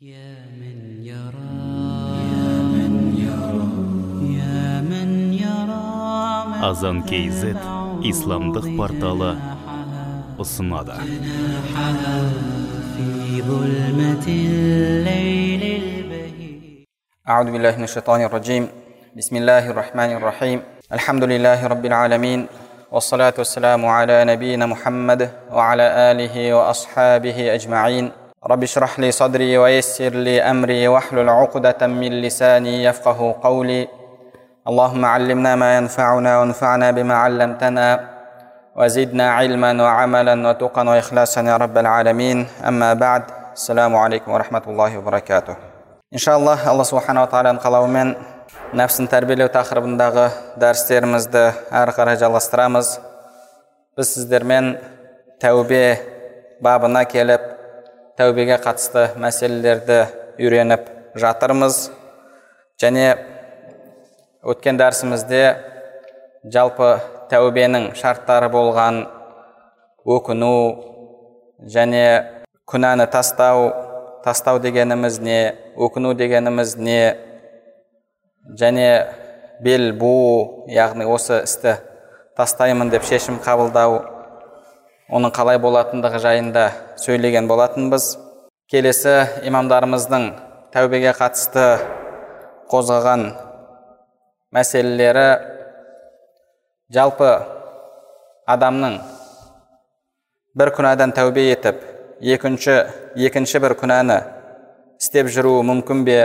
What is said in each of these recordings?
يا من يرى يا من يرى يا من يرى азан kz исламдық порталы ұсынады في ظلمة الليل البهيج أعوذ بالله من الشيطان الرجيم بسم الله الرحمن الرحيم الحمد لله رب العالمين والصلاة والسلام على نبينا محمد وعلى آله وأصحابه أجمعين رب اشرح لي صدري ويسر لي أمري واحلل عقدة من لساني يفقه قولي اللهم علمنا ما ينفعنا وانفعنا بما علمتنا وزدنا علما وعملا وتقا وإخلاصا يا رب العالمين أما بعد السلام عليكم ورحمة الله وبركاته иншаллах алла субханала тағаланың қалауымен нәпсін тәрбиелеу тақырыбындағы дәрістерімізді әрі қарай жалғастырамыз біз сіздермен тәубе бабына келіп тәубеге қатысты мәселелерді үйреніп жатырмыз. Және өткен дәрісімізде жалпы тәубенің шарттары болған өкіну және күнәні тастау тастау дегеніміз не өкіну дегеніміз не және бел буу яғни осы істі тастаймын деп шешім қабылдау оның қалай болатындығы жайында сөйлеген болатынбыз. Келесі имамдарымыздың тәубеге қатысты қозғаған мәселелері жалпы адамның бір күнәдан тәубе етіп екінші екінші бір күнәні істеп жүруі мүмкін бе?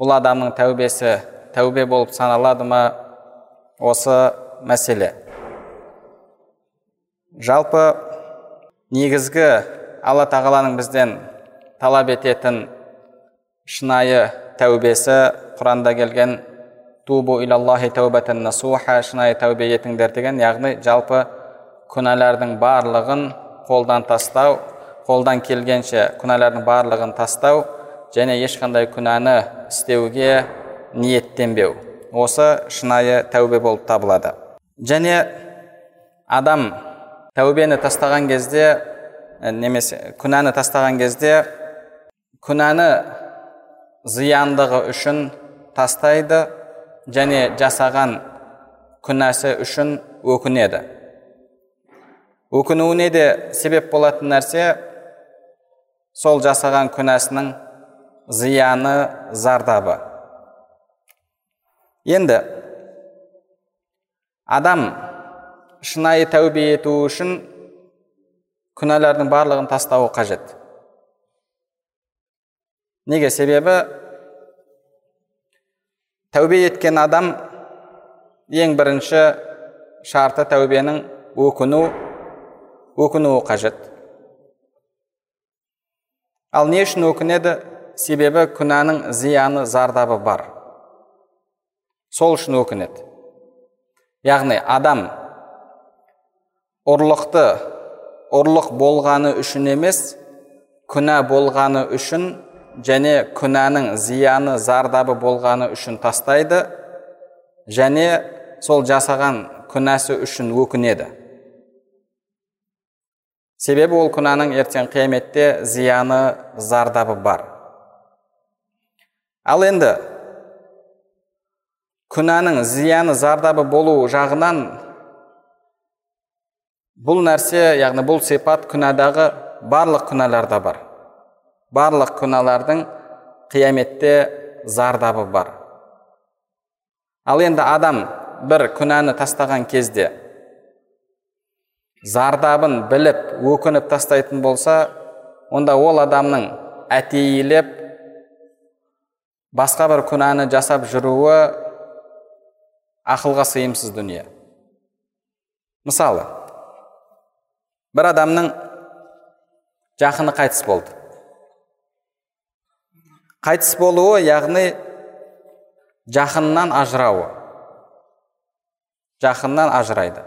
Бұл адамның тәубесі тәубе болып саналады ма? Осы мәселе. Жалпы негізгі алла тағаланың бізден талап ететін шынайы тәубесі құранда келген тубу илаллахи тәубатан насуха шынайы тәубе етіңдер деген яғни жалпы күнәлардың барлығын қолдан тастау қолдан келгенше күнәлардың барлығын тастау және ешқандай күнәні істеуге ниеттенбеу. Осы шынайы тәубе болып табылады. Және адам тәубені тастаған кезде немесе күнәні тастаған кезде күнәні зияндығы үшін тастайды және жасаған күнәсі үшін өкінеді. Өкінуіне де себеп болатын нәрсе сол жасаған күнәсінің зияны зардабы. Енді адам шынайы тәубе ету үшін күнәлардың барлығын тастауы қажет. Неге? Себебі тәубе еткен адам ең бірінші шарты тәубенің өкіну өкінуі қажет. Ал не үшін өкінеді? Себебі күнәнің зияны зардабы бар. Сол үшін өкінеді. Яғни адам ұрлықты ұрлық болғаны үшін емес күнә болғаны үшін және күнәнің зияны зардабы болғаны үшін тастайды және сол жасаған күнәсі үшін өкінеді. Себебі ол күнәнің ертең қияметте зияны зардабы бар. Ал енді күнәнің зияны зардабы болу жағынан бұл нәрсе яғни бұл сипат күнәдағы барлық күнәларда бар. Барлық күнәлардың қияметте зардабы бар. Ал енді адам бір күнәні тастаған кезде зардабын біліп өкініп тастайтын болса онда ол адамның әтейілеп басқа бір күнәні жасап жүруі ақылға сыйымсыз дүние. Мысалы бір адамның жақыны қайтыс болды қайтыс болуы яғни жақыннан ажырауы жақыннан ажырайды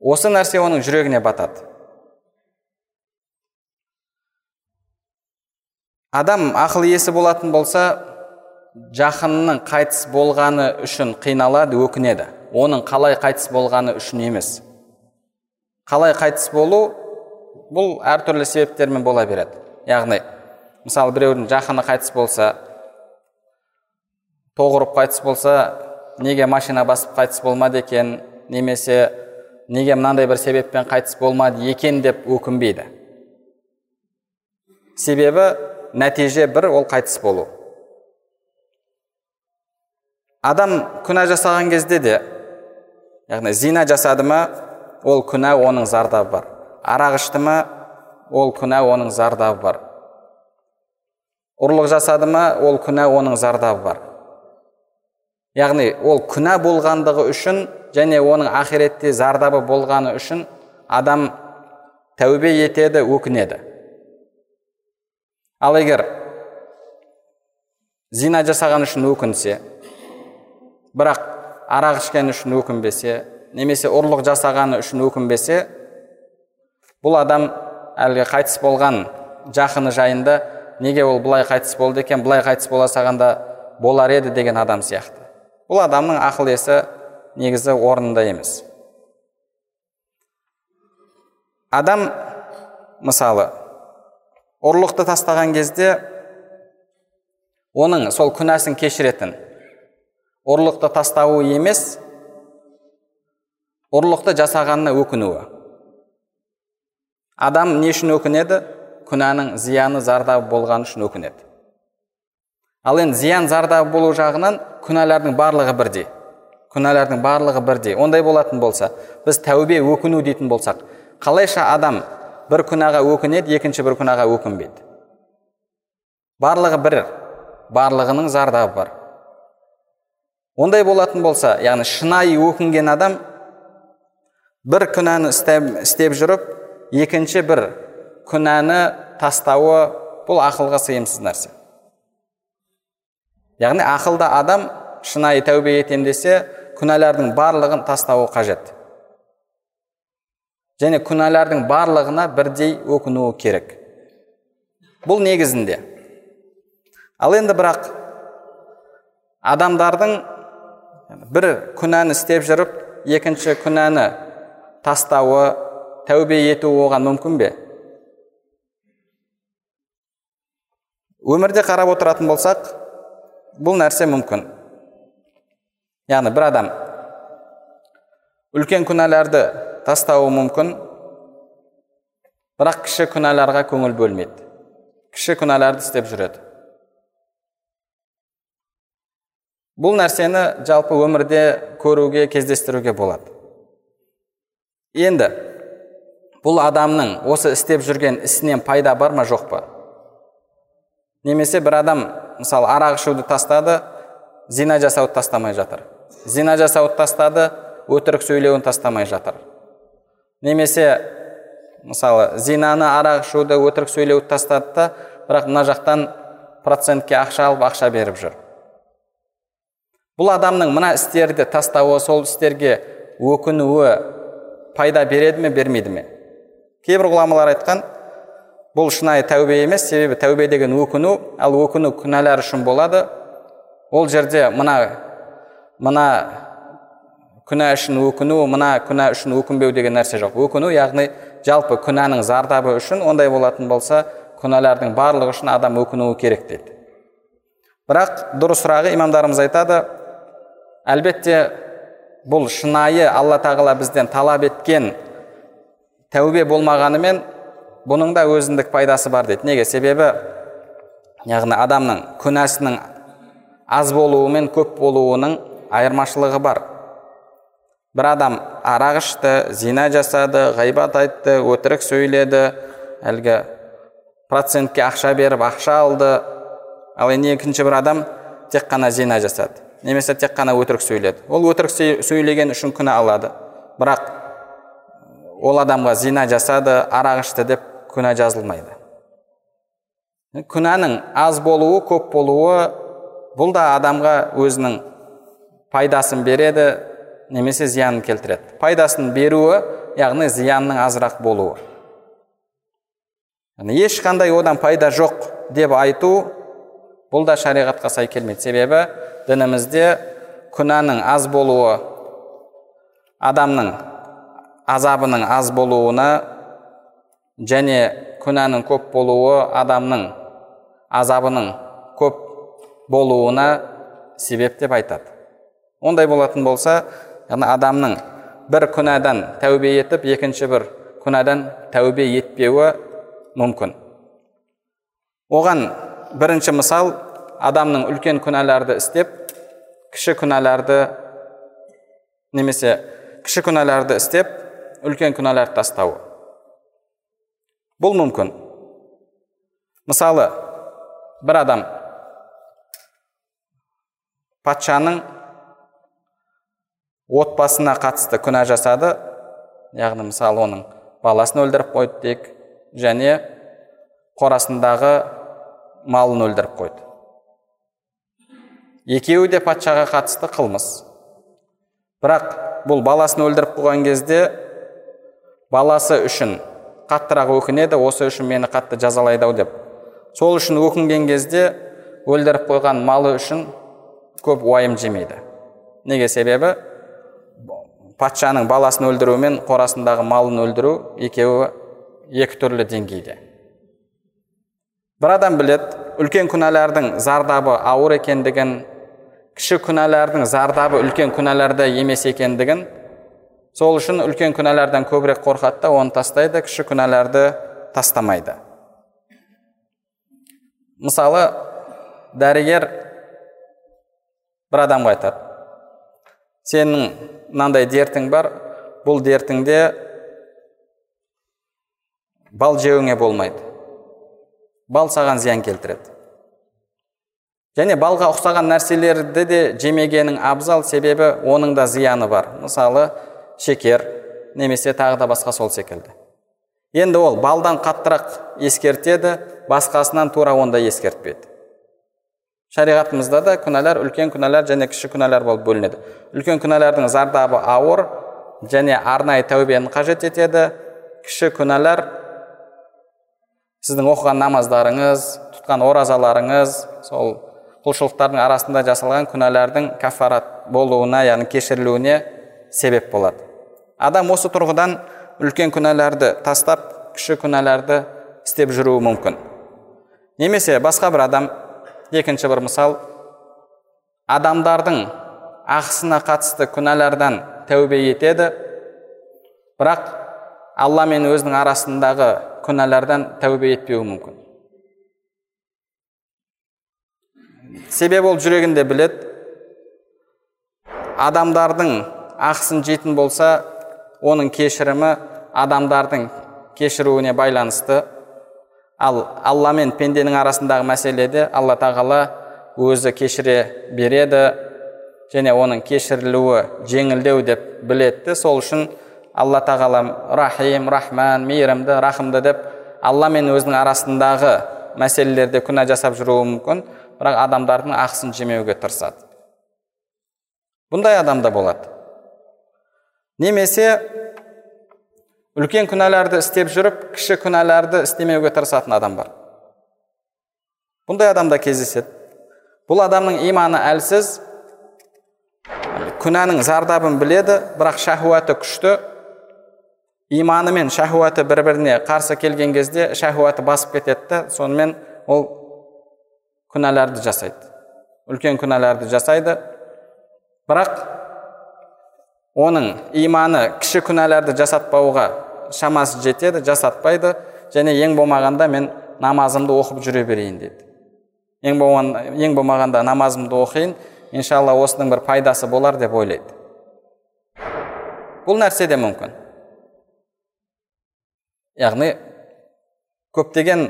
осы нәрсе оның жүрегіне батады адам ақыл иесі болатын болса жақынның қайтыс болғаны үшін қиналады өкінеді оның қалай қайтыс болғаны үшін емес қалай қайтыс болу бұл әртүрлі себептермен бола береді. Яғни мысалы біреудің жақыны қайтыс болса тоқ ұрып қайтыс болса неге машина басып қайтыс болмады екен немесе неге мынандай бір себеппен қайтыс болмады екен деп өкінбейді. Себебі нәтиже бір ол қайтыс болу. Адам күнә жасаған кезде де яғни зина жасады ма ол күнә оның зардабы бар. Арақ ішті ма? Ол күнә оның зардабы бар. Ұрлық жасады ма? Ол күнә оның зардабы бар. Яғни ол күнә болғандығы үшін және оның ақиретте зардабы болғаны үшін адам тәубе етеді өкінеді. Ал егер зина жасаған үшін өкінсе бірақ арақ ішкені үшін өкінбесе немесе ұрлық жасағаны үшін өкінбесе бұл адам әлгі қайтыс болған жақыны жайында неге ол былай қайтыс болды екен былай қайтыс бола салғанда болар еді деген адам сияқты. Бұл адамның ақыл есі негізі орнында емес. Адам мысалы ұрлықты тастаған кезде оның сол күнәсін кешіретін. Ұрлықты тастауы емес ұрлықты жасағанына өкінуі. Адам не үшін өкінеді? Күнәнің зияны зардабы болғаны үшін өкінеді. Ал енді зиян зардабы болу жағынан күнәлардың барлығы бірдей. Күнәлардың барлығы бірдей. Ондай болатын болса біз тәубе өкіну дейтін болсақ қалайша адам бір күнәға өкінеді екінші бір күнәға өкінбейді? Барлығы бір барлығының зардабы бар. Ондай болатын болса яғни шынайы өкінген адам бір күнәні істеп, жүріп екінші бір күнәні тастауы бұл ақылға сыйымсыз нәрсе яғни ақылда адам шынайы тәубе етем десе күнәлардың барлығын тастауы қажет және күнәлардың барлығына бірдей өкінуі керек бұл негізінде ал енді бірақ адамдардың бір күнәні істеп жүріп екінші күнәні тастауы тәубе етуі оған мүмкін бе? Өмірде қарап отыратын болсақ бұл нәрсе мүмкін. Яғни бір адам үлкен күнәларды тастауы мүмкін бірақ кіші күнәларға көңіл бөлмейді. Кіші күнәларды істеп жүреді. Бұл нәрсені жалпы өмірде көруге кездестіруге болады. Енді бұл адамның осы істеп жүрген ісінен пайда бар ма жоқ па? Немесе бір адам мысалы арақ ішуді тастады зина жасауды тастамай жатыр. Зина жасауды тастады өтірік сөйлеуін тастамай жатыр. Немесе мысалы зинаны арақ ішуді өтірік сөйлеуді тастады да бірақ мына жақтан процентке ақша алып ақша беріп жүр. Бұл адамның мына істерді тастауы сол істерге өкінуі пайда береді ме бермейді ме? Кейбір ғұламалар айтқан бұл шынайы тәубе емес себебі тәубе деген өкіну ал өкіну күнәлар үшін болады. Ол жерде мына мына күнә үшін өкіну мына күнә үшін өкінбеу деген нәрсе жоқ. Өкіну яғни жалпы күнәнің зардабы үшін ондай болатын болса күнәлардың барлығы үшін адам өкінуі керек дейді. Бірақ дұрысырағы имамдарымыз айтады әлбетте бұл шынайы алла тағала бізден талап еткен тәубе болмағанымен бұның да өзіндік пайдасы бар дейді. Неге? Себебі яғни адамның күнәсінің аз болуы мен көп болуының айырмашылығы бар. Бір адам арақ ішті зина жасады ғайбат айтты өтірік сөйледі әлгі процентке ақша беріп ақша алды. Ал енді екінші бір адам тек қана зина жасады. Немесе тек қана өтірік сөйледі. Ол өтірік сөйлеген үшін күнә алады. Бірақ ол адамға зина жасады арақ ішті деп күнә жазылмайды. Күнәнің аз болуы көп болуы бұл да адамға өзінің пайдасын береді немесе зиянын келтіреді. Пайдасын беруі яғни зиянның азырақ болуы. Ешқандай одан пайда жоқ деп айту бұл да шариғатқа сай келмейді. Себебі дінімізде күнәнің аз болуы адамның азабының аз болуына және күнәнің көп болуы адамның азабының көп болуына себеп деп айтады. Ондай болатын болса яғни адамның бір күнәдан тәубе етіп екінші бір күнәдан тәубе етпеуі мүмкін. Оған бірінші мысал адамның үлкен күнәларды істеп кіші күнәларды немесе кіші күнәларды істеп үлкен күнәларды тастауы бұл мүмкін мысалы бір адам патшаның отбасына қатысты күнә жасады яғни мысалы оның баласын өлтіріп қойды дейік және қорасындағы малын өлтіріп қойды. Екеуі де патшаға қатысты қылмыс. Бірақ бұл баласын өлтіріп қойған кезде баласы үшін қаттырақ өкінеді осы үшін мені қатты жазалайды ау деп. Сол үшін өкінген кезде өлтіріп қойған малы үшін көп уайым жемейді. Неге себебі? Патшаның баласын өлтіру мен қорасындағы малын өлтіру екеуі екі түрлі деңгейде. Бір адам білет үлкен күнәлардың зардабы ауыр екендігін кіші күнәлардың зардабы үлкен күнәларда емес екендігін сол үшін үлкен күнәлардан көбірек қорқады да оны тастайды кіші күнәларды тастамайды. Мысалы дәрігер бір адамға айтады сенің мынандай дертің бар бұл дертіңде бал жеуіңе болмайды бал саған зиян келтіреді. Және балға ұқсаған нәрселерді де жемегенің абзал себебі оның да зияны бар. Мысалы шекер немесе тағы да басқа сол секілді. Енді ол балдан қаттырақ ескертеді басқасынан тура ондай ескертпеді. Шариғатымызда да күнәлар үлкен күнәлар және кіші күнәлар болып бөлінеді. Үлкен күнәлардың зардабы ауыр және арнайы тәубені қажет етеді. Кіші күнәлар сіздің оқыған намаздарыңыз тұтқан оразаларыңыз сол құлшылықтардың арасында жасалған күнәлардың кафарат болуына яғни кешірілуіне себеп болады. Адам осы тұрғыдан үлкен күнәларды тастап кіші күнәларды істеп жүруі мүмкін. Немесе басқа бір адам екінші бір мысал адамдардың ақысына қатысты күнәлардан тәубе етеді бірақ алла мен өзінің арасындағы күнәлардан тәубе етпеуі мүмкін. Себебі ол жүрегінде білет адамдардың ақысын жейтін болса оның кешірімі адамдардың кешіруіне байланысты. Ал алла мен пенденің арасындағы мәселеде алла тағала өзі кешіре береді және оның кешірілуі жеңілдеу деп біледі. Сол үшін алла тағала рахим рахман мейірімді рахымды деп алла мен өзінің арасындағы мәселелерде күнә жасап жүруі мүмкін. Бірақ адамдардың ақысын жемеуге тырысады. Бұндай адам да болады. Немесе үлкен күнәларды істеп жүріп кіші күнәларды істемеуге тырысатын адам бар. Бұндай адам да кездеседі. Бұл адамның иманы әлсіз. Күнәнің зардабын біледі бірақ шахуаты күшті. Иманы мен шахуаты бір біріне қарсы келген кезде шахуаты басып кетеді сонымен ол күнәларды жасайды. Үлкен күнәларды жасайды. Бірақ оның иманы кіші күнәларды жасатпауға шамасы жетеді жасатпайды. Және ең болмағанда мен намазымды оқып жүре берейін дейді. Ең, болған, ең болмағанда намазымды оқиын иншалла осының бір пайдасы болар деп ойлайды. Бұл нәрсе де мүмкін. Яғни көптеген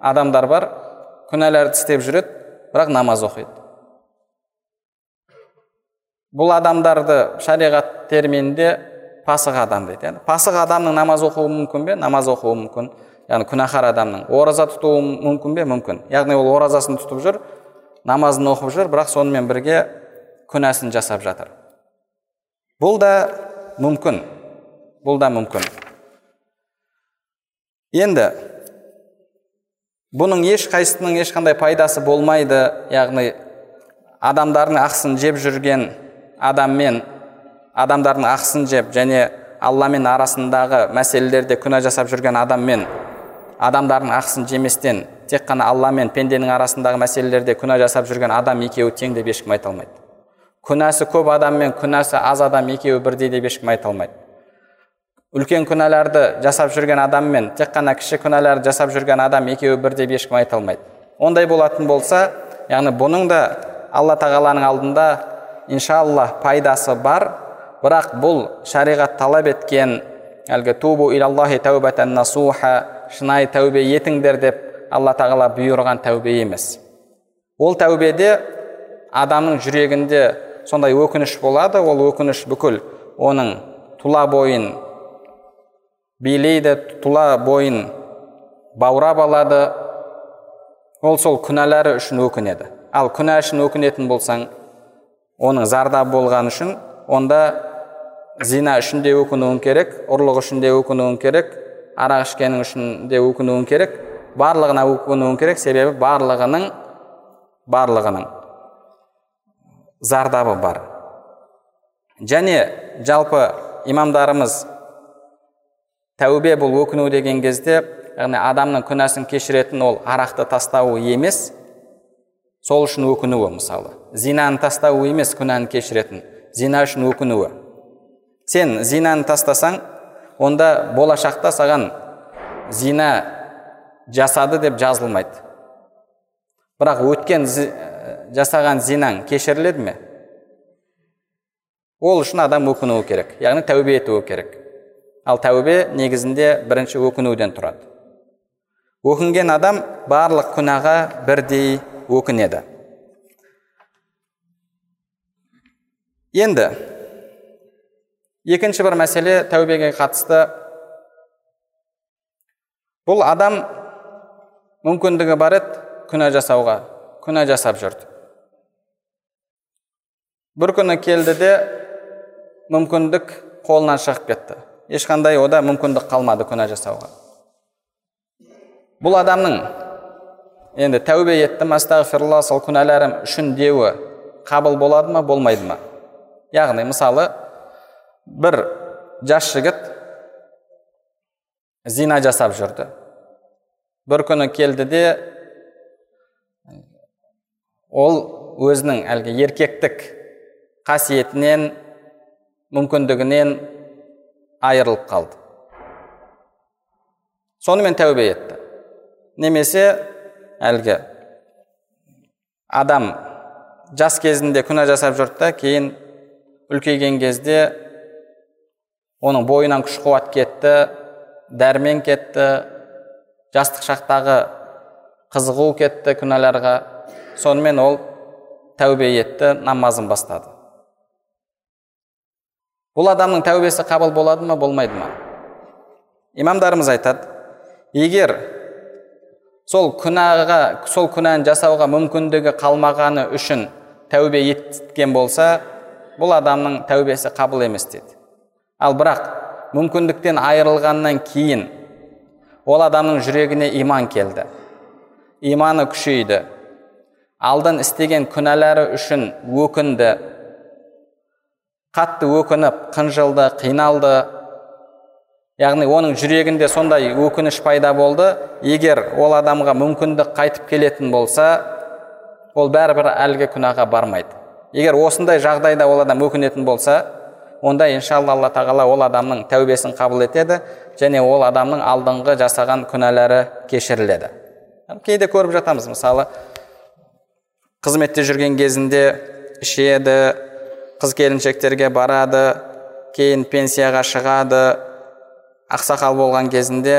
адамдар бар күнәларды істеп жүреді бірақ намаз оқиды бұл адамдарды шариғат терминінде пасық адам дейді яғни пасық адамның намаз оқуы мүмкін бе намаз оқуы мүмкін яғни күнәһар адамның ораза тұтуы мүмкін бе мүмкін яғни ол оразасын тұтып жүр намазын оқып жүр бірақ сонымен бірге күнәсін жасап жатыр бұл да мүмкін бұл да мүмкін енді бұның ешқайсысының ешқандай пайдасы болмайды яғни адамдардың ақысын жеп жүрген адаммен адамдардың ақысын жеп және алламен арасындағы мәселелерде күнә жасап жүрген адаммен адамдардың ақысын жеместен тек қана алла мен пенденің арасындағы мәселелерде күнә жасап жүрген адам екеуі тең деп ешкім айта алмайды. Күнәсі көп адам мен күнәсі аз адам екеуі бірдей деп ешкім айта алмайды. Үлкен күнәларды жасап жүрген адам мен тек қана кіші күнәларды жасап жүрген адам екеуі бір деп ешкім айта алмайды. Ондай болатын болса яғни бұның да алла тағаланың алдында иншалла пайдасы бар. Бірақ бұл шариғат талап еткен әлгі тубу илаллахи тәубәтән насуха шынайы тәубе етіңдер деп алла тағала бұйырған тәубе емес. Ол тәубеде адамның жүрегінде сондай өкініш болады. Ол өкініш бүкіл оның тұла бойын билейді тұла бойын баурап алады. Ол сол күнәлары үшін өкінеді. Ал күнә үшін өкінетін болсаң оның зардабы болған үшін онда зина үшін де өкінуің керек ұрлық үшін де өкінуің керек арақ ішкенің үшін де өкінуің керек барлығына өкінуің керек. Себебі барлығының барлығының зардабы бар. Және жалпы имамдарымыз тәубе бұл өкіну деген кезде яғни адамның күнәсін кешіретін ол арақты тастауы емес сол үшін өкінуі мысалы. Зинаны тастауы емес күнәні кешіретін зина үшін өкінуі. Сен зинаны тастасаң онда болашақта саған зина жасады деп жазылмайды. Бірақ өткен жасаған зинаң кешіріледі ме? Ол үшін адам өкінуі керек яғни тәубе етуі керек. Ал тәубе негізінде бірінші өкінуден тұрады. Өкінген адам барлық күнәға бірдей өкінеді. Енді екінші бір мәселе тәубеге қатысты. Бұл адам мүмкіндігі бар еді күнә жасауға күнә жасап жүрді. Бір күні келді де мүмкіндік қолынан шығып кетті. Ешқандай ода мүмкіндік қалмады күнә жасауға. Бұл адамның енді тәубе еттім астағфирулла сол күнәларым үшін деуі қабыл болады ма болмайды ма? Яғни мысалы бір жас жігіт зина жасап жүрді. Бір күні келді де ол өзінің әлгі еркектік қасиетінен мүмкіндігінен айырылып қалды. Сонымен тәубе етті. Немесе әлгі адам жас кезінде күнә жасап жүрді да кейін үлкейген кезде оның бойынан күш қуат кетті дәрмен кетті жастық шақтағы қызығу кетті күнәларға. Сонымен ол тәубе етті намазын бастады. Бұл адамның тәубесі қабыл болады ма болмайды ма? Имамдарымыз айтады егер сол күнәға сол күнәні жасауға мүмкіндігі қалмағаны үшін тәубе еткен болса бұл адамның тәубесі қабыл емес дейді ал бірақ мүмкіндіктен айырылғаннан кейін ол адамның жүрегіне иман келді. Иманы күшейді. Алдын істеген күнәлары үшін өкінді. Қатты өкініп қынжылды қиналды. Яғни оның жүрегінде сондай өкініш пайда болды. Егер ол адамға мүмкіндік қайтып келетін болса ол бәрібір әлгі күнәға бармайды. Егер осындай жағдайда ол адам өкінетін болса онда иншалла алла тағала ол адамның тәубесін қабыл етеді және ол адамның алдыңғы жасаған күнәлары кешіріледі. Кейде көріп жатамыз мысалы қызметте жүрген кезінде ішеді қыз келіншектерге барады кейін пенсияға шығады ақсақал болған кезінде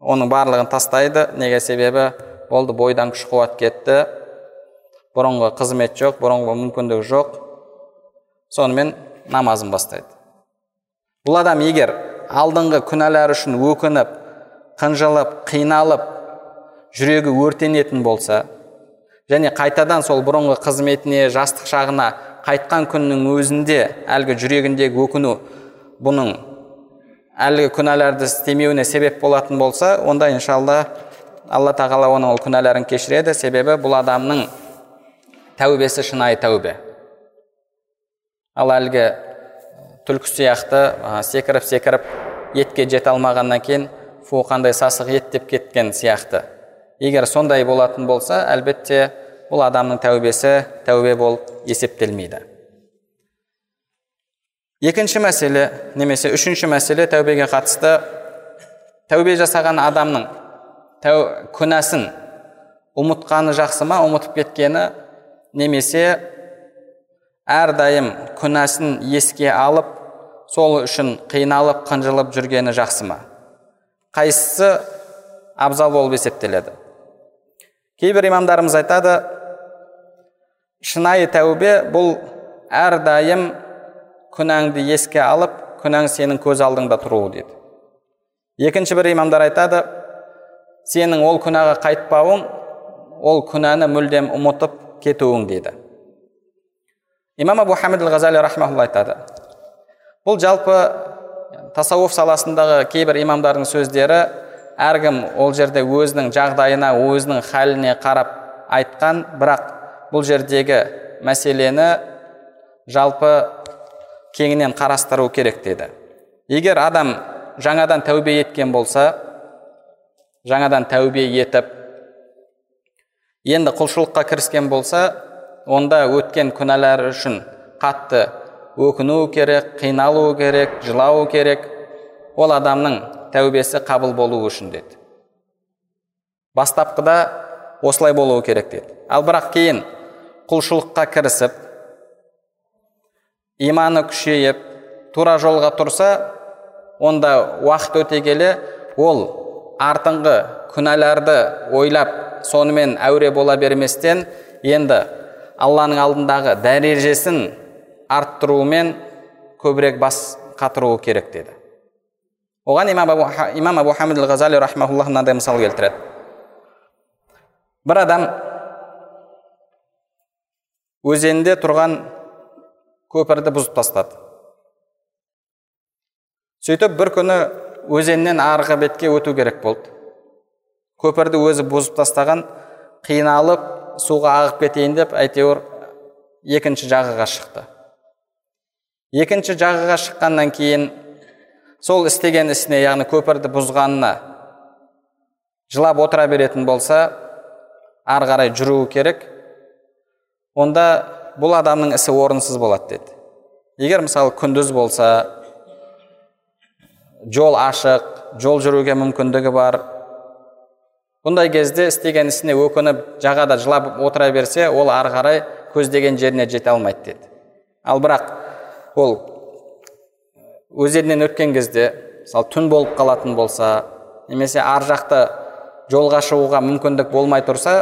оның барлығын тастайды. Неге себебі? Болды бойдан күш қуат кетті. Бұрынғы қызмет жоқ бұрынғы мүмкіндік жоқ. Сонымен намазын бастайды. Бұл адам егер алдыңғы күнәлар үшін өкініп қынжылып қиналып жүрегі өртенетін болса және қайтадан сол бұрынғы қызметіне жастық шағына қайтқан күннің өзінде әлгі жүрегіндегі өкіну бұның әлгі күнәларды істемеуіне себеп болатын болса онда иншалла алла тағала оның ол күнәларын кешіреді. Себебі бұл адамның тәубесі шынайы тәубе. Ал әлгі түлкі сияқты секіріп секіріп етке жете алмағаннан кейін фу қандай сасық ет! деп кеткен сияқты. Егер сондай болатын болса әлбетте бұл адамның тәубесі тәубе болып есептелмейді. Екінші мәселе немесе үшінші мәселе тәубеге қатысты. Тәубе жасаған адамның тәу, күнәсін ұмытқаны жақсы ма ұмытып кеткені? Немесе әрдайым күнәсін еске алып сол үшін қиналып қынжылып жүргені жақсы ма? Қайсысы абзал болып есептеледі? Кейбір имамдарымыз айтады шынайы тәубе бұл әрдайым күнәңді еске алып күнәң сенің көз алдыңда тұруы дейді екінші бір имамдар айтады сенің ол күнәға қайтпауың ол күнәні мүлдем ұмытып кетуің дейді имам абу хамид ал ғазали рахмаулла айтады бұл жалпы тасауф саласындағы кейбір имамдардың сөздері әркім ол жерде өзінің жағдайына өзінің халіне қарап айтқан. Бірақ бұл жердегі мәселені жалпы кеңінен қарастыру керек деді. Егер адам жаңадан тәубе еткен болса жаңадан тәубе етіп енді құлшылыққа кіріскен болса онда өткен күнәлар үшін қатты өкіну керек қиналу керек жылау керек. Ол адамның тәубесі қабыл болу үшін деді. Бастапқыда осылай болуы керек деді. Ал бірақ кейін құлшылыққа кірісіп иманы күшейіп тура жолға тұрса онда уақыт өте келе ол артыңғы күнәларды ойлап сонымен әуре бола берместен енді алланың алдындағы дәрежесін арттырумен көбірек бас қатыруы керек деді. Оған имам абу, имам абу хамид ал ғазали рахмаулла мынандай мысал келтіреді бір адам өзенде тұрған көпірді бұзып тастады сөйтіп бір күні өзеннен арғы бетке өту керек болды көпірді өзі бұзып тастаған қиналып суға ағып кетейін деп әйтеуір екінші жағаға шықты екінші жағаға шыққаннан кейін сол істеген ісіне яғни көпірді бұзғанына жылап отыра беретін болса ары қарай жүруі керек. Онда бұл адамның ісі орынсыз болады деді. Егер мысалы күндіз болса жол ашық жол жүруге мүмкіндігі бар. Бұндай кезде істеген ісіне өкініп жағада жылап отыра берсе ол ары қарай көздеген жеріне жете алмайды деді. Ал бірақ ол өзеннен өткен кезде мысалы түн болып қалатын болса немесе ар жақта жолға шығуға мүмкіндік болмай тұрса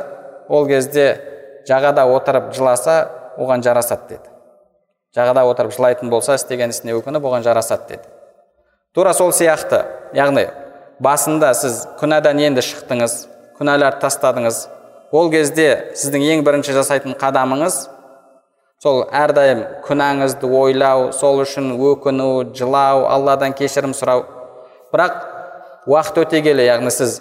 ол кезде жағада отырып жыласа оған жарасады деді. Жағада отырып жылайтын болса істеген ісіне өкініп оған жарасады деді. Тура сол сияқты. Яғни басында сіз күнәдан енді шықтыңыз күнәларды тастадыңыз. Ол кезде сіздің ең бірінші жасайтын қадамыңыз сол әрдайым күнәңізді ойлау сол үшін өкіну жылау алладан кешірім сұрау. Бірақ уақыт өте келе яғни сіз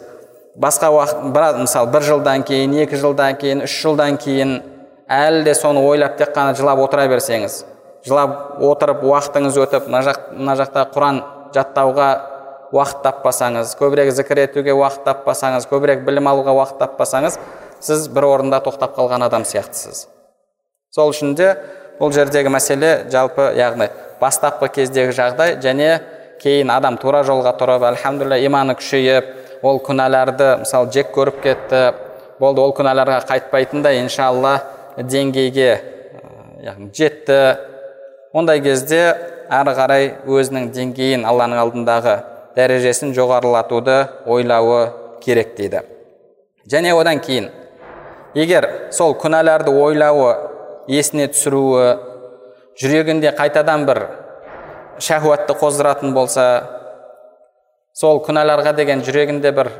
басқа уақыт бір, мысалы бір жылдан кейін екі жылдан кейін үш жылдан кейін әлі де соны ойлап тек қана жылап отыра берсеңіз жылап отырып уақытыңыз өтіп мына жақ жақта құран жаттауға уақыт таппасаңыз көбірек зікір етуге уақыт таппасаңыз көбірек білім алуға уақыт таппасаңыз сіз бір орында тоқтап қалған адам сияқтысыз. Сол үшін де бұл жердегі мәселе жалпы яғни бастапқы кездегі жағдай және кейін адам тура жолға тұрып альхамдулилля иманы күшейіп ол күнәларды мысалы жек көріп кетті болды ол күнәларға қайтпайтындай иншалла деңгейге яғни жетті ондай кезде әрі қарай өзінің деңгейін алланың алдындағы дәрежесін жоғарылатуды ойлауы керек дейді. Және одан кейін егер сол күнәларды ойлауы есіне түсіруі жүрегінде қайтадан бір шахуатты қоздыратын болса сол күнәларға деген жүрегінде бір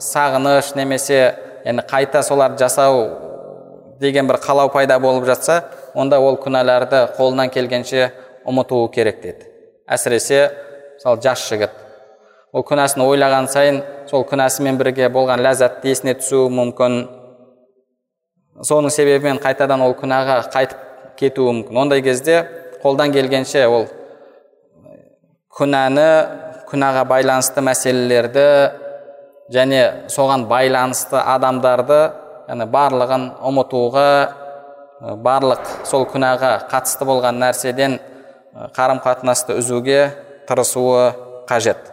сағыныш немесе яғни қайта соларды жасау деген бір қалау пайда болып жатса онда ол күнәларды қолынан келгенше ұмытуы керек деді әсіресе мысалы жас жігіт. Ол күнәсін ойлаған сайын сол күнәсімен бірге болған ләззатты есіне түсуі мүмкін. Соның себебімен қайтадан ол күнәға қайтып кетуі мүмкін. Ондай кезде қолдан келгенше ол күнәні күнәға байланысты мәселелерді және соған байланысты адамдарды яғни барлығын ұмытуға барлық сол күнәға қатысты болған нәрседен қарым қатынасты үзуге тырысуы қажет.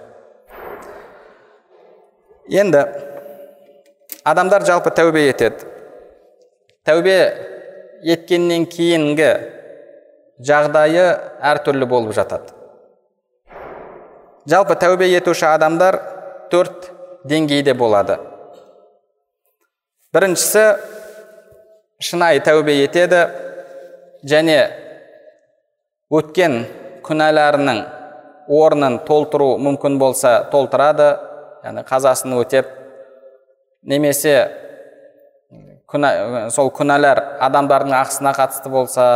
Енді адамдар жалпы тәубе етеді. Тәубе еткеннен кейінгі жағдайы әртүрлі болып жатады. Жалпы тәубе етуші адамдар төрт деңгейде болады. Біріншісі шынайы тәубе етеді және өткен күнәларының орнын толтыру мүмкін болса толтырады яғни қазасын өтеп немесе күнә, сол күнәлар адамдардың ақысына қатысты болса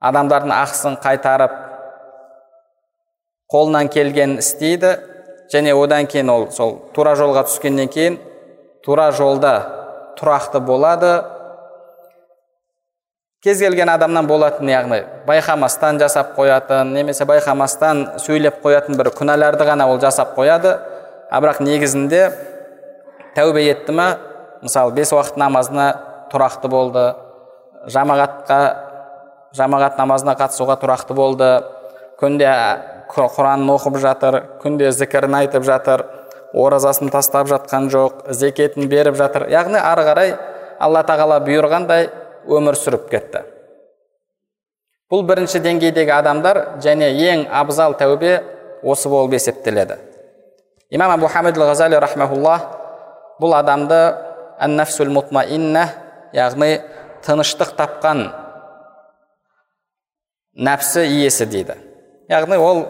адамдардың ақысын қайтарып қолынан келгенін істейді. Және одан кейін ол сол тура жолға түскеннен кейін тура жолда тұрақты болады. Кез келген адамнан болатын яғни байқамастан жасап қоятын немесе байқамастан сөйлеп қоятын бір күнәларды ғана ол жасап қояды. А бірақ негізінде тәубе етті ма? Мысалы бес уақыт намазына тұрақты болды жамағатқа жамағат намазына қатысуға тұрақты болды күнде құранын оқып жатыр күнде зікірін айтып жатыр оразасын тастап жатқан жоқ зекетін беріп жатыр. Яғни ары қарай алла тағала бұйырғандай өмір сүріп кетті. Бұл бірінші деңгейдегі адамдар және ең абзал тәубе осы болып есептеледі. Имам абу хамид ғазали бұл адамды ан нафсул мутмаинна яғни тыныштық тапқан нәпсі иесі дейді. Яғни ол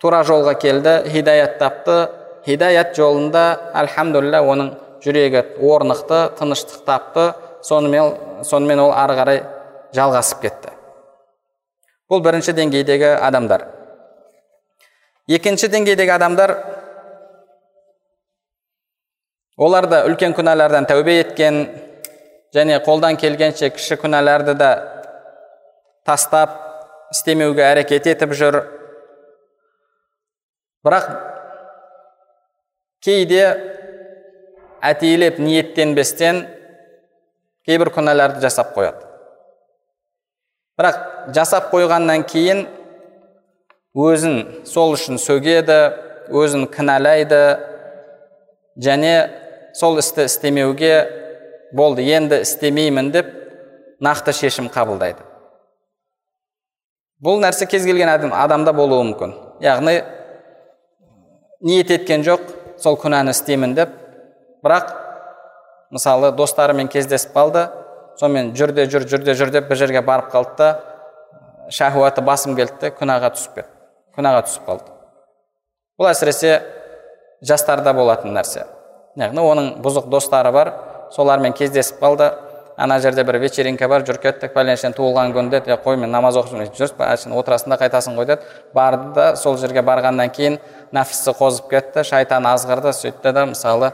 тура жолға келді хидаят тапты. Хидаят жолында альхамдулилля оның жүрегі орнықты тыныштық тапты. Сонымен, сонымен ол ары қарай жалғасып кетті. Бұл бірінші деңгейдегі адамдар. Екінші деңгейдегі адамдар олар да үлкен күнәлардан тәубе еткен және қолдан келгенше кіші күнәларды да тастап істемеуге әрекет етіп жүр. Бірақ кейде әтейлеп ниеттенбестен кейбір күнәларды жасап қояды. Бірақ жасап қойғаннан кейін өзін сол үшін сөгеді өзін кінәлайды және сол істі істемеуге болды енді істемеймін деп нақты шешім қабылдайды. Бұл нәрсе кез келген адам, адамда болуы мүмкін. Яғни ниет еткен жоқ сол күнәні істеймін деп. Бірақ мысалы достарымен кездесіп қалды сонымен жүрде жүр жүрде жүр деп бір жерге барып қалды да шахуаты басым келді де күнәға түсіп кетті күнәға түсіп қалды. Бұл әсіресе жастарда болатын нәрсе. Яғни оның бұзық достары бар. Солармен кездесіп қалды. Ана жерде бір вечеринка бар жүріп кеттік. Пәленшенің туылған күні деді. Қой мен намаз оқып жүрші әшейін отырасың да қайтасың ғой деді. Барды да сол жерге барғаннан кейін нәпсісі қозып кетті. Шайтан азғырды сөйтті да мысалы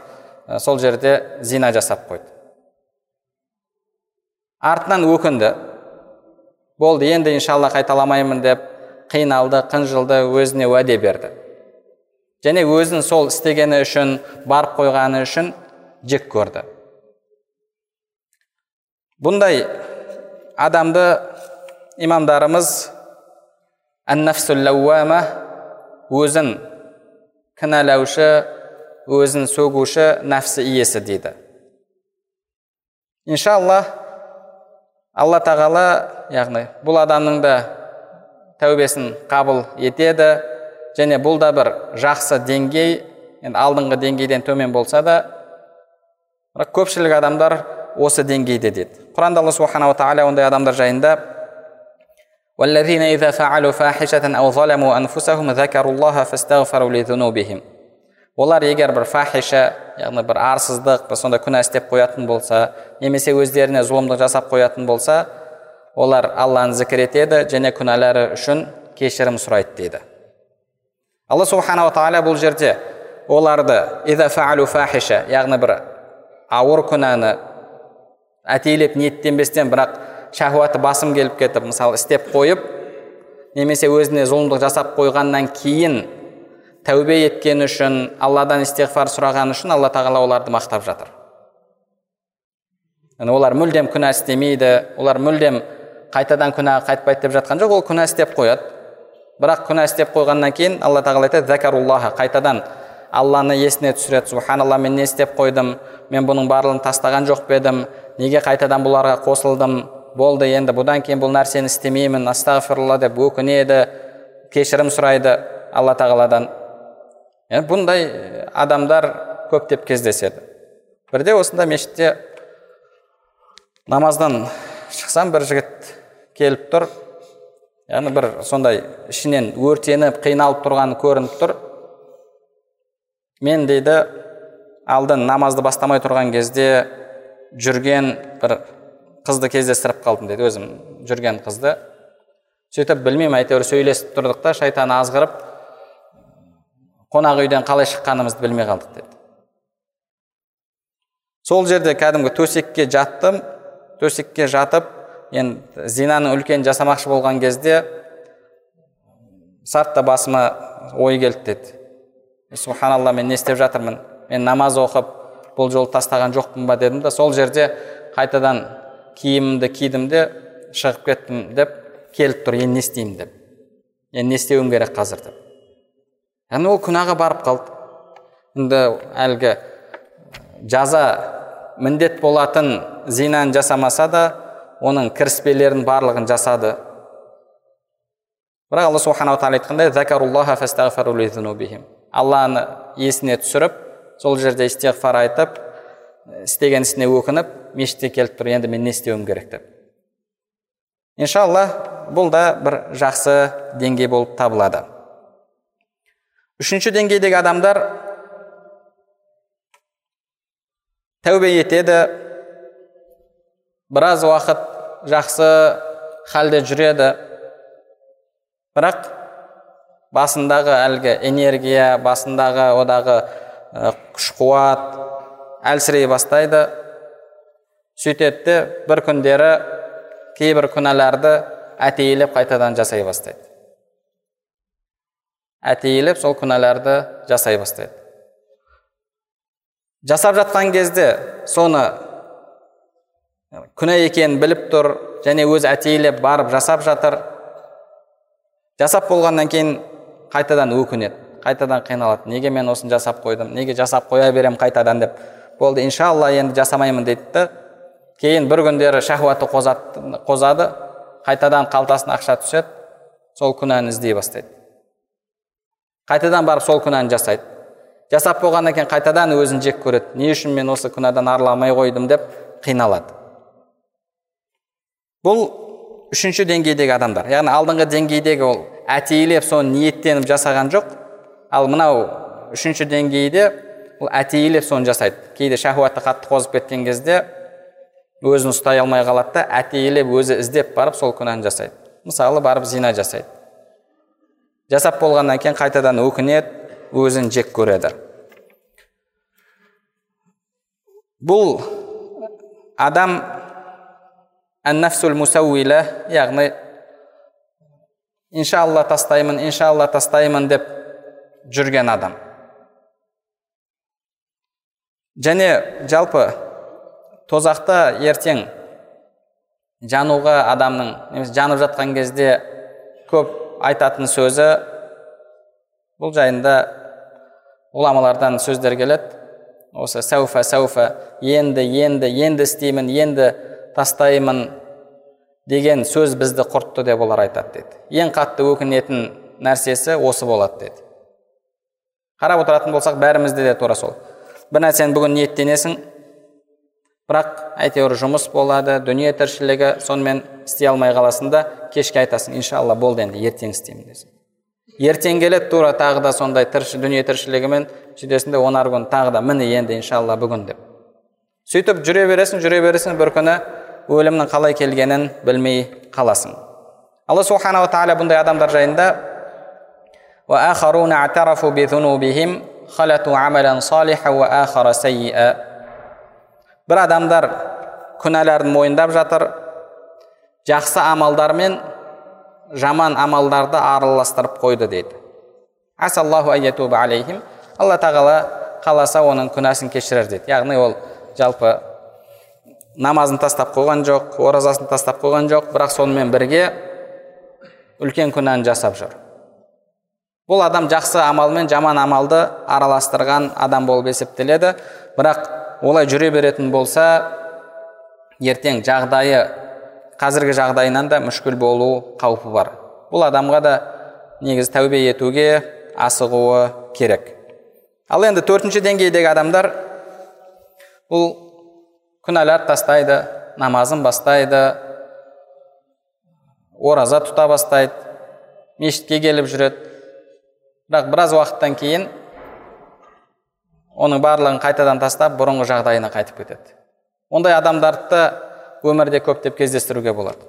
сол жерде зина жасап қойды. Артынан өкінді. Болды енді иншалла қайталамаймын деп қиналды қынжылды өзіне уәде берді. Және өзін сол істегені үшін барып қойғаны үшін жек көрді. Бұндай адамды имамдарымыз өзін кінәлаушы өзін сөгуші нәпсі иесі дейді. Иншалла алла тағала яғни бұл адамның да тәубесін қабыл етеді. Және бұл да бір жақсы деңгей. Енді алдыңғы деңгейден төмен болса да бірақ көпшілік адамдар осы деңгейде деді құранда алла субханала тағала ондай адамдар жайында олар егер бір фахиша яғни бір арсыздық бір сондай күнә істеп қоятын болса немесе өздеріне зұлымдық жасап қоятын болса олар алланы зікір етеді және күнәлары үшін кешірім сұрайды дейді. Алла субханала тағала бұл жерде оларды фахиша яғни бір ауыр күнәні әтейлеп ниеттенбестен бірақ шахуаты басым келіп кетіп мысалы істеп қойып немесе өзіне зұлымдық жасап қойғаннан кейін тәубе еткені үшін алладан истиғфар сұрағаны үшін алла тағала оларды мақтап жатыр. Яғни олар мүлдем күнә істемейді олар мүлдем қайтадан күнәға қайтпайды деп жатқан жоқ ол күнә істеп қояды. Бірақ күнә істеп қойғаннан кейін алла тағала айтады қайтадан. Алланы есіне түсіреді. Субханалла мен не істеп қойдым? Мен бұның барлығын тастаған жоқ па едім? Неге қайтадан бұларға қосылдым? Болды енді бұдан кейін бұл нәрсені істемеймін. Астағфирулла деп өкінеді кешірім сұрайды алла тағаладан ә, бұндай адамдар көптеп кездеседі. Бірде осында мешітте намаздан шықсам бір жігіт келіп тұр. Яғни бір сондай ішінен өртеніп қиналып тұрғаны көрініп тұр. Мен дейді алдын намазды бастамай тұрған кезде жүрген бір қызды кездестіріп қалдым дейді өзім жүрген қызды. Сөйтіп білмеймін әйтеуір сөйлесіп тұрдық та шайтан азғырып қонақ үйден қалай шыққанымызды білмей қалдық деді сол жерде кәдімгі төсекке жаттым төсекке жатып енді зинаны үлкен жасамақшы болған кезде сартта басыма ой келді деді. Субханалла мен не істеп жатырмын? Мен намаз оқып бұл жолы тастаған жоқпын ба дедім да сол жерде қайтадан киімімді кидім де шығып кеттім деп келіп тұр енді не істеймін? деп. Енді не істеуім керек қазір? деп. Яғни ол күнәға барып қалды. Енді әлгі жаза міндет болатын зинаны жасамаса да оның кіріспелерін барлығын жасады. Бірақ алла субханала тағала айтқандай алланы есіне түсіріп сол жерде истиғфар айтып істеген ісіне өкініп мешітке келіп тұр енді мен не істеуім керек деп. Иншалла бұл да бір жақсы деңгей болып табылады. Үшінші деңгейдегі адамдар тәубе етеді біраз уақыт жақсы халде жүреді бірақ басындағы әлгі энергия басындағы одағы күш қуат әлсірей бастайды сөйтеді де бір күндері кейбір күнәларды әтейілеп қайтадан жасай бастайды әтейілеп сол күнәларды жасай бастайды жасап жатқан кезде соны күнә екенін біліп тұр және өзі әтейілеп барып жасап жатыр. Жасап болғаннан кейін қайтадан өкінеді қайтадан қиналады. Неге мен осыны жасап қойдым неге жасап қоя беремін қайтадан деп. Болды иншалла енді жасамаймын дейді да кейін бір күндері шахуаты қозады, қайтадан қалтасына ақша түседі сол күнәні іздей бастайды. Қайтадан барып сол күнәні жасайды. Жасап болғаннан кейін қайтадан өзін жек көреді. Не үшін мен осы күнәдан арыла қойдым деп қиналады. Бұл үшінші деңгейдегі адамдар. Яғни алдыңғы деңгейдегі ол әтейлеп соны ниеттеніп жасаған жоқ. Ал мынау үшінші деңгейде ол әтейлеп соны жасайды. Кейде шахуаты қатты қозып кеткен кезде өзін ұстай алмай қалады да әтейлеп өзі іздеп барып сол күнәні жасайды. Мысалы барып зина жасайды. Жасап болғаннан кейін қайтадан өкінеді өзін жек көреді. Бұл адам ән мусауила яғни иншалла тастаймын иншалла тастаймын деп жүрген адам және жалпы тозақта ертең жануға адамның немесе жанып жатқан кезде көп айтатын сөзі бұл жайында ғұламалардан сөздер келеді осы сәуфа сәуфа енді енді енді істеймін енді тастаймын деген сөз бізді құртты деп олар айтады деді. Ең қатты өкінетін нәрсесі осы болады деді. Қарап отыратын болсақ бәрімізде де тура сол. Бір нәрсені бүгін ниеттенесің бірақ әйтеуір жұмыс болады дүние тіршілігі сонымен істей алмай қаласың да кешке айтасың иншалла болды енді ертең істеймін десің ертең келеді тура тағы да сондай тірші, дүние тіршілігімен сөйтесің де онар күн тағы да міне енді иншалла бүгін деп. Сөйтіп жүре бересің жүре бересің бір күні өлімнің қалай келгенін білмей қаласың. Алла субханала тағала бұндай адамдар жайында бір адамдар күнәларын мойындап жатыр жақсы амалдар мен жаман амалдарды араластырып қойды дейді. Алла тағала қаласа оның күнәсін кешірер дейді. Яғни ол жалпы намазын тастап қойған жоқ оразасын тастап қойған жоқ бірақ сонымен бірге үлкен күнәні жасап жүр бұл адам жақсы амал мен жаман амалды араластырған адам болып есептеледі бірақ олай жүре беретін болса ертең жағдайы қазіргі жағдайынан да мүшкіл болу қаупі бар бұл адамға да негізі тәубе етуге асығуы керек ал енді төртінші деңгейдегі адамдар бұл күнәлар тастайды намазын бастайды ораза тұта бастайды мешітке келіп жүреді бірақ біраз уақыттан кейін оның барлығын қайтадан тастап бұрынғы жағдайына қайтып кетеді ондай адамдарды өмірде көптеп кездестіруге болады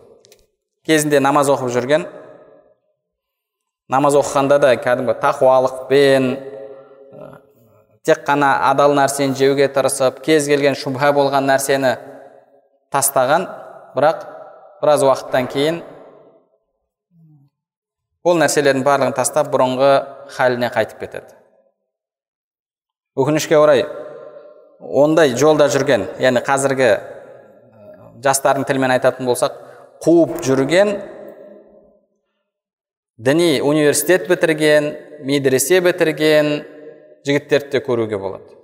кезінде намаз оқып жүрген намаз оқығанда да кәдімгі тақуалықпен тек қана адал нәрсені жеуге тырысып кез келген шубха болған нәрсені тастаған бірақ біраз уақыттан кейін ол нәрселердің барлығын тастап бұрынғы халіне қайтып кетеді. Өкінішке орай ондай жолда жүрген яғни қазіргі жастардың тілімен айтатын болсақ қуып жүрген діни университет бітірген медресе бітірген жігіттерді де көруге болады.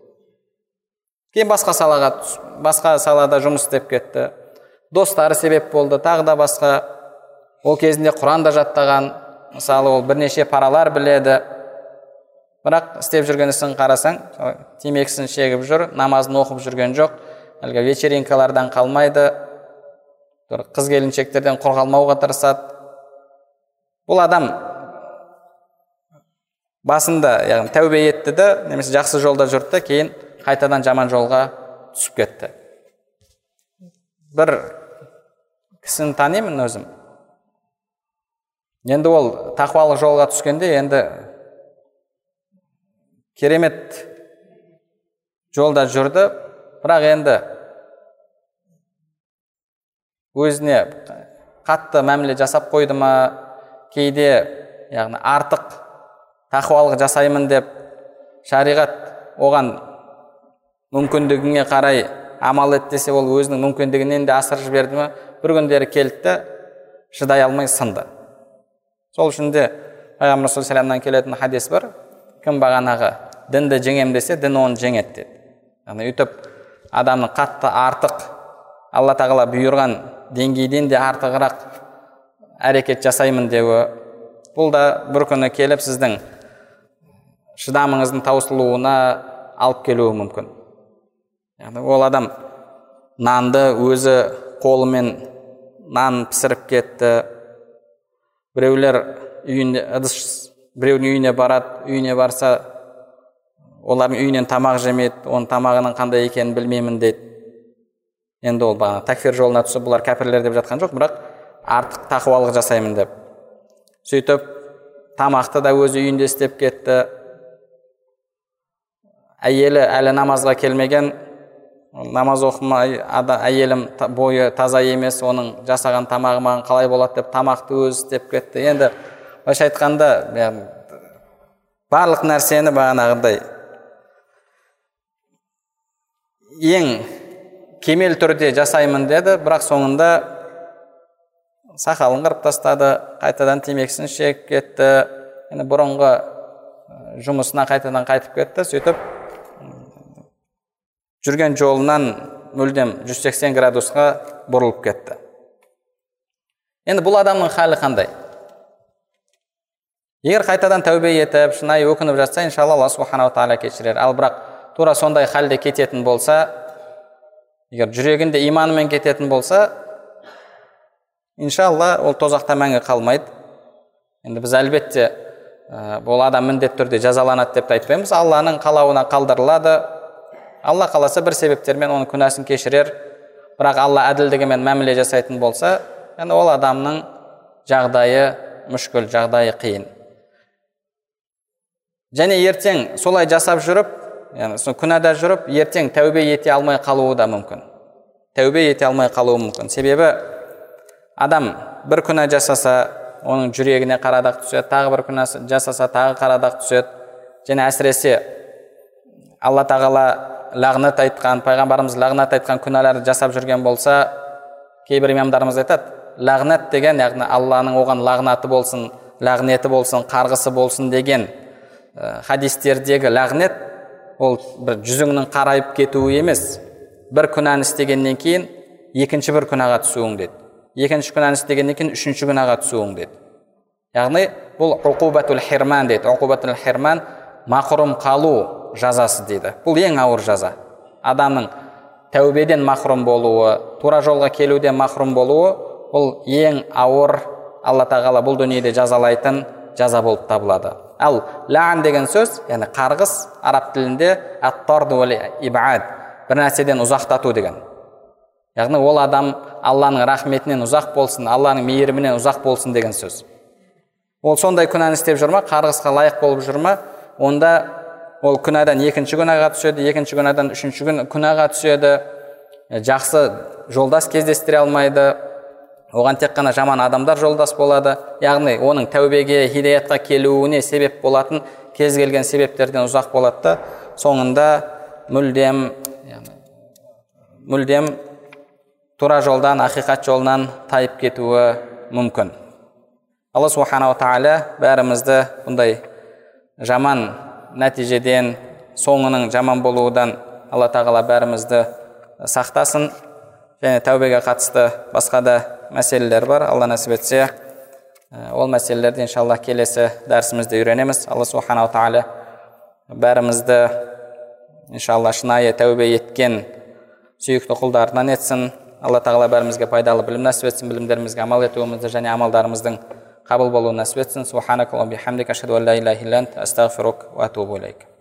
Кейін басқа салаға басқа салада жұмыс істеп кетті. Достары себеп болды тағы да басқа. Ол кезінде құран да жаттаған. Мысалы ол бірнеше паралар біледі. Бірақ істеп жүрген ісін қарасаң темекісін шегіп жүр намазын оқып жүрген жоқ әлгі вечеринкалардан қалмайды. Қыз келіншектерден құр қалмауға тырысады. Бұл адам басында яғни тәубе етті да немесе жақсы жолда жүрді кейін қайтадан жаман жолға түсіп кетті. Бір кісіні танимын өзім. Енді ол тақуалық жолға түскенде енді керемет жолда жүрді. Бірақ енді өзіне қатты мәміле жасап қойды ма кейде яғни артық тақуалық жасаймын деп шариғат оған мүмкіндігіңе қарай амал ет десе ол өзінің мүмкіндігінен де асырып жіберді ма бір күндері келді да шыдай алмай сынды. Сол үшін де пайғамбар саллаллаху келетін хадис бар. Кім бағанағы дінді жеңем десе дін оны жеңеді деді. Яғни өйтіп адамның қатты артық алла тағала бұйырған деңгейден де артығырақ әрекет жасаймын деуі бұл да бір күні келіп сіздің шыдамыңыздың таусылуына алып келуі мүмкін. Яғни ол адам нанды өзі қолымен нан пісіріп кетті. Біреулер үйінде ыдыс біреудің үйіне барады үйіне барса олардың үйінен тамақ жемейді оның тамағының қандай екенін білмеймін дейді. Енді ол бағана такфир жолына түсіп бұлар кәпірлер деп жатқан жоқ бірақ артық тақуалық жасаймын деп. Сөйтіп тамақты да өзі үйінде істеп кетті. Әйелі әлі намазға келмеген намаз оқымай әйелім бойы таза емес оның жасаған тамағы маған қалай болады деп тамақты өзі істеп кетті. Енді былайша айтқанда барлық нәрсені бағанағыдай ең кемел түрде жасаймын деді бірақ соңында сақалын қырып тастады қайтадан темекісін шегіп кетті. Енді бұрынғы жұмысына қайтадан қайтып кетті сөйтіп жүрген жолынан мүлдем 180 градусқа бұрылып кетті. Енді бұл адамның халі қандай? Егер қайтадан тәубе етіп шынайы өкініп жатса иншалла алла субханала тағала кешірер. Ал бірақ тура сондай халде кететін болса егер жүрегінде иманымен кететін болса иншалла ол тозақта мәңгі қалмайды. Енді біз әлбетте бұл адам міндетті түрде жазаланады деп те айтпаймыз. Алланың қалауына қалдырылады. Алла қаласа бір себептермен оның күнәсін кешірер. Бірақ алла әділдігімен мәміле жасайтын болса енді ол адамның жағдайы мүшкіл жағдайы қиын. Және ертең солай жасап жүріп яғни сол күнәда жүріп ертең тәубе ете алмай қалуы да мүмкін. Тәубе ете алмай қалуы мүмкін. Себебі адам бір күнә жасаса оның жүрегіне қарадақ түседі тағы бір күнә жасаса тағы қарадақ түседі. Және әсіресе алла тағала лағнат айтқан пайғамбарымыз лағнат айтқан күнәларды жасап жүрген болса кейбір имамдарымыз айтады лағнат деген яғни алланың оған лағнаты болсын лағнеті болсын қарғысы болсын деген ә, хадистердегі лағнет ол бір жүзіңнің қарайып кетуі емес бір күнәні істегеннен кейін екінші бір күнәға түсуің деді екінші күнәні істегеннен кейін үшінші күнәға түсуің деді яғни бұл хирман дейді хирман мақұрым қалу жазасы дейді. Бұл ең ауыр жаза. Адамның тәубеден махрұм болуы тура жолға келуден махрұм болуы бұл ең ауыр алла тағала бұл дүниеде жазалайтын жаза болып табылады. Ал лән деген сөз яғни қарғыс араб тілінде ибад бір нәрседен ұзақтату деген. Яғни ол адам алланың рахметінен ұзақ болсын алланың мейірімінен ұзақ болсын деген сөз. Ол сондай күнәні істеп жүр ма қарғысқа лайық болып жүр ма онда ол күнәдан екінші күнәға түседі екінші күнәдан үшінші күнәға түседі. Жақсы жолдас кездестіре алмайды. Оған тек қана жаман адамдар жолдас болады. Яғни оның тәубеге хидаятқа келуіне себеп болатын кез келген себептерден ұзақ болады да соңында мүлдем мүлдем тура жолдан ақиқат жолынан тайып кетуі мүмкін. Алла субханала тағала бәрімізді бұндай жаман нәтижеден соңының жаман болудан алла тағала бәрімізді сақтасын. Және тәубеге қатысты басқа да мәселелер бар. Алла нәсіп етсе ол мәселелерді иншалла келесі дәрісімізде үйренеміз. Алла субханала тағала бәрімізді иншалла шынайы тәубе еткен сүйікті құлдарынан етсін. Алла тағала бәрімізге пайдалы білім нәсіп етсін білімдерімізге амал етуімізді және амалдарымыздың قبل بلو نسبتن سبحانك اللهم بحمدك أشهد أن لا إله إلا أنت أستغفرك وأتوب إليك.